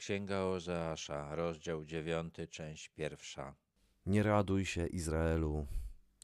Księga Ozeasza, rozdział 9, część pierwsza. Nie raduj się, Izraelu,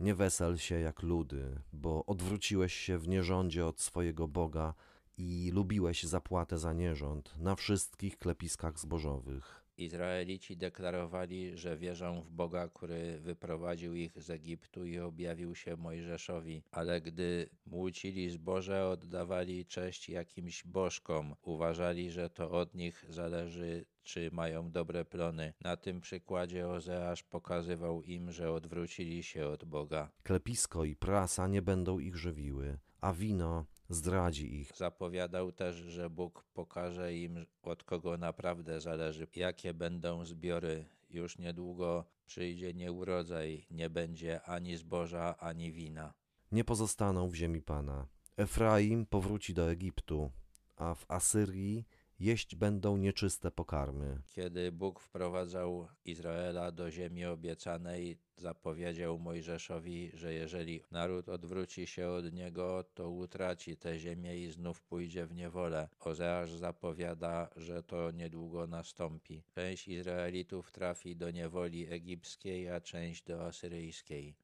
nie wesel się jak ludy, bo odwróciłeś się w nierządzie od swojego Boga i lubiłeś zapłatę za nierząd na wszystkich klepiskach zbożowych. Izraelici deklarowali, że wierzą w Boga, który wyprowadził ich z Egiptu i objawił się Mojżeszowi, ale gdy młócili zboże, oddawali cześć jakimś bożkom. Uważali, że to od nich zależy, czy mają dobre plony. Na tym przykładzie Ozeasz pokazywał im, że odwrócili się od Boga. Klepisko i prasa nie będą ich żywiły, a wino zdradzi ich. Zapowiadał też, że Bóg pokaże im, od kogo naprawdę zależy, jakie będą zbiory. Już niedługo przyjdzie nieurodzaj, nie będzie ani zboża, ani wina. Nie pozostaną w ziemi Pana. Efraim powróci do Egiptu, a w Asyrii jeść będą nieczyste pokarmy. Kiedy Bóg wprowadzał Izraela do ziemi obiecanej, zapowiedział Mojżeszowi, że jeżeli naród odwróci się od niego, to utraci tę ziemię i znów pójdzie w niewolę. Ozeasz zapowiada, że to niedługo nastąpi. Część Izraelitów trafi do niewoli egipskiej, a część do asyryjskiej.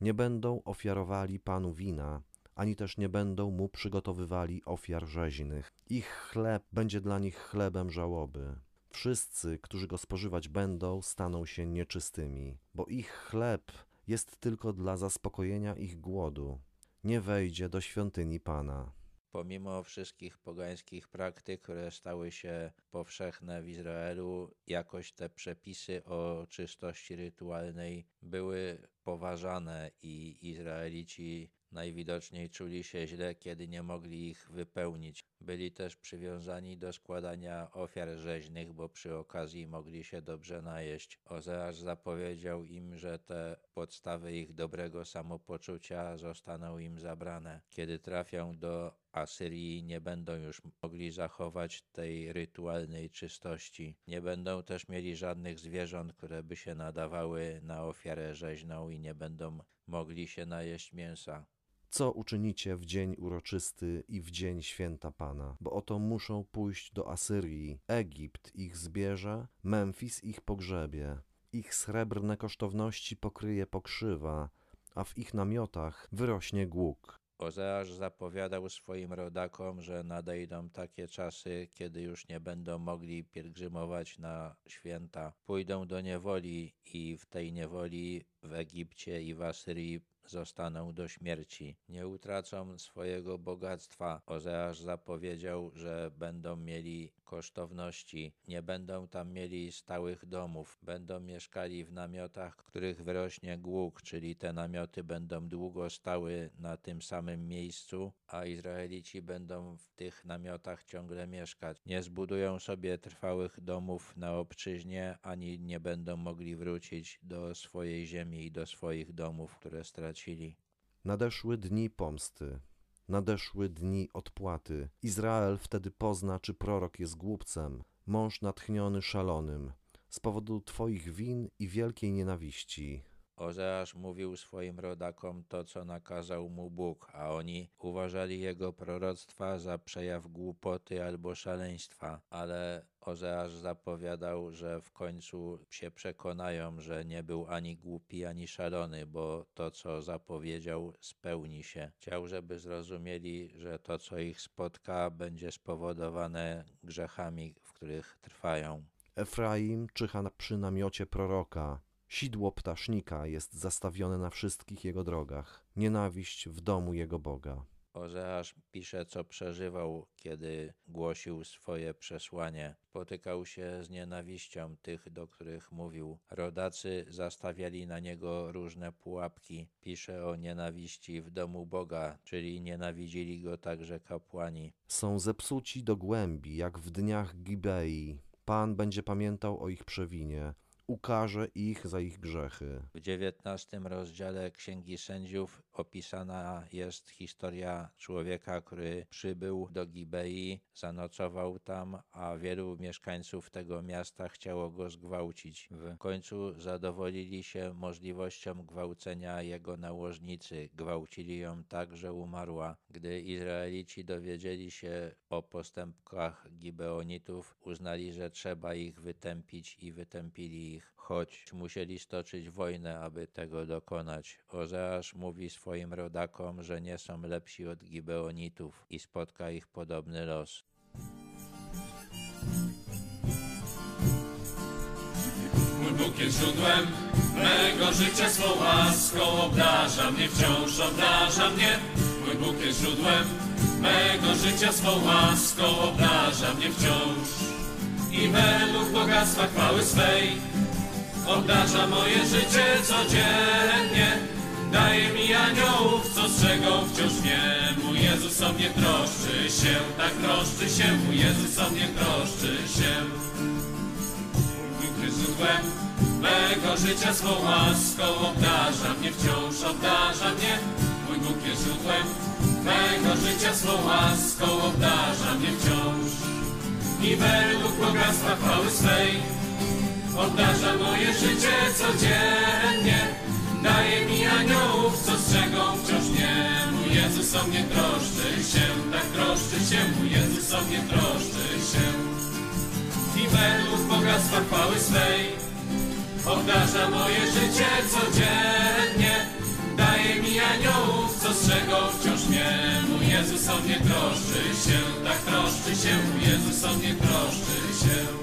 Nie będą ofiarowali Panu wina, ani też nie będą mu przygotowywali ofiar rzeźnych. Ich chleb będzie dla nich chlebem żałoby. Wszyscy, którzy go spożywać będą, staną się nieczystymi, bo ich chleb jest tylko dla zaspokojenia ich głodu. Nie wejdzie do świątyni Pana. Pomimo wszystkich pogańskich praktyk, które stały się powszechne w Izraelu, jakoś te przepisy o czystości rytualnej były poważane i Izraelici najwidoczniej czuli się źle, kiedy nie mogli ich wypełnić. Byli też przywiązani do składania ofiar rzeźnych, bo przy okazji mogli się dobrze najeść. Ozeasz zapowiedział im, że te podstawy ich dobrego samopoczucia zostaną im zabrane. Kiedy trafią do Asyrii, nie będą już mogli zachować tej rytualnej czystości. Nie będą też mieli żadnych zwierząt, które by się nadawały na ofiarę rzeźną i nie będą mogli się najeść mięsa. Co uczynicie w dzień uroczysty i w dzień święta Pana? Bo oto muszą pójść do Asyrii. Egipt ich zbierze, Memfis ich pogrzebie. Ich srebrne kosztowności pokryje pokrzywa, a w ich namiotach wyrośnie głuk. Ozeasz zapowiadał swoim rodakom, że nadejdą takie czasy, kiedy już nie będą mogli pielgrzymować na święta. Pójdą do niewoli i w tej niewoli w Egipcie i w Asyrii zostaną do śmierci. Nie utracą swojego bogactwa. Ozeasz zapowiedział, że będą mieli kosztowności, nie będą tam mieli stałych domów, będą mieszkali w namiotach, których wyrośnie głuk, czyli te namioty będą długo stały na tym samym miejscu, a Izraelici będą w tych namiotach ciągle mieszkać. Nie zbudują sobie trwałych domów na obczyźnie, ani nie będą mogli wrócić do swojej ziemi i do swoich domów, które stracili. Nadeszły dni pomsty, nadeszły dni odpłaty. Izrael wtedy pozna, czy prorok jest głupcem, mąż natchniony szalonym, z powodu Twoich win i wielkiej nienawiści. Ozeasz mówił swoim rodakom to, co nakazał mu Bóg, a oni uważali jego proroctwa za przejaw głupoty albo szaleństwa. Ale Ozeasz zapowiadał, że w końcu się przekonają, że nie był ani głupi, ani szalony, bo to, co zapowiedział, spełni się. Chciał, żeby zrozumieli, że to, co ich spotka, będzie spowodowane grzechami, w których trwają. Efraim czyha przy namiocie proroka. Sidło ptasznika jest zastawione na wszystkich jego drogach. Nienawiść w domu jego Boga. Ozeasz pisze, co przeżywał, kiedy głosił swoje przesłanie. Spotykał się z nienawiścią tych, do których mówił. Rodacy zastawiali na niego różne pułapki. Pisze o nienawiści w domu Boga, czyli nienawidzili go także kapłani. Są zepsuci do głębi, jak w dniach Gibei. Pan będzie pamiętał o ich przewinie, ukarze ich za ich grzechy. W dziewiętnastym rozdziale Księgi Sędziów opisana jest historia człowieka, który przybył do Gibei, zanocował tam, a wielu mieszkańców tego miasta chciało go zgwałcić. W końcu zadowolili się możliwością gwałcenia jego nałożnicy. Gwałcili ją tak, że umarła. Gdy Izraelici dowiedzieli się o postępkach Gibeonitów, uznali, że trzeba ich wytępić i wytępili ich, choć musieli stoczyć wojnę, aby tego dokonać. Ozeasz mówi swoim rodakom, że nie są lepsi od Gibeonitów i spotka ich podobny los. Mój Bóg jest źródłem mego życia, swą łaską obdarza mnie, wciąż obdarza mnie. Mój Bóg jest źródłem mego życia, swą łaską obdarza mnie wciąż. I według bogactwa chwały swej obdarza moje życie codziennie. Daje mi aniołów, co strzegą wciąż mnie. Mój Jezus o mnie troszczy się, tak troszczy się. Mój Jezus o mnie troszczy się. Bóg jest źródłem mego życia, swą łaską obdarza mnie, wciąż obdarza mnie. Mój Bóg jest źródłem mego życia, swą łaską obdarza mnie wciąż. I według bogactwa chwały swej obdarza moje życie codziennie. Daje mi aniołów, co strzegą wciąż mnie. Mój Jezus o mnie troszczy się, tak troszczy się. Mój Jezus o mnie troszczy się i według bogactwa chwały swej obdarza moje życie codziennie. Daje mi aniołów, co strzegą wciąż mnie. Mój Jezus o mnie troszczy się, tak troszczy się. Mój Jezus o mnie troszczy się.